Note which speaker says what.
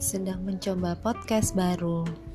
Speaker 1: sedang mencoba podcast baru.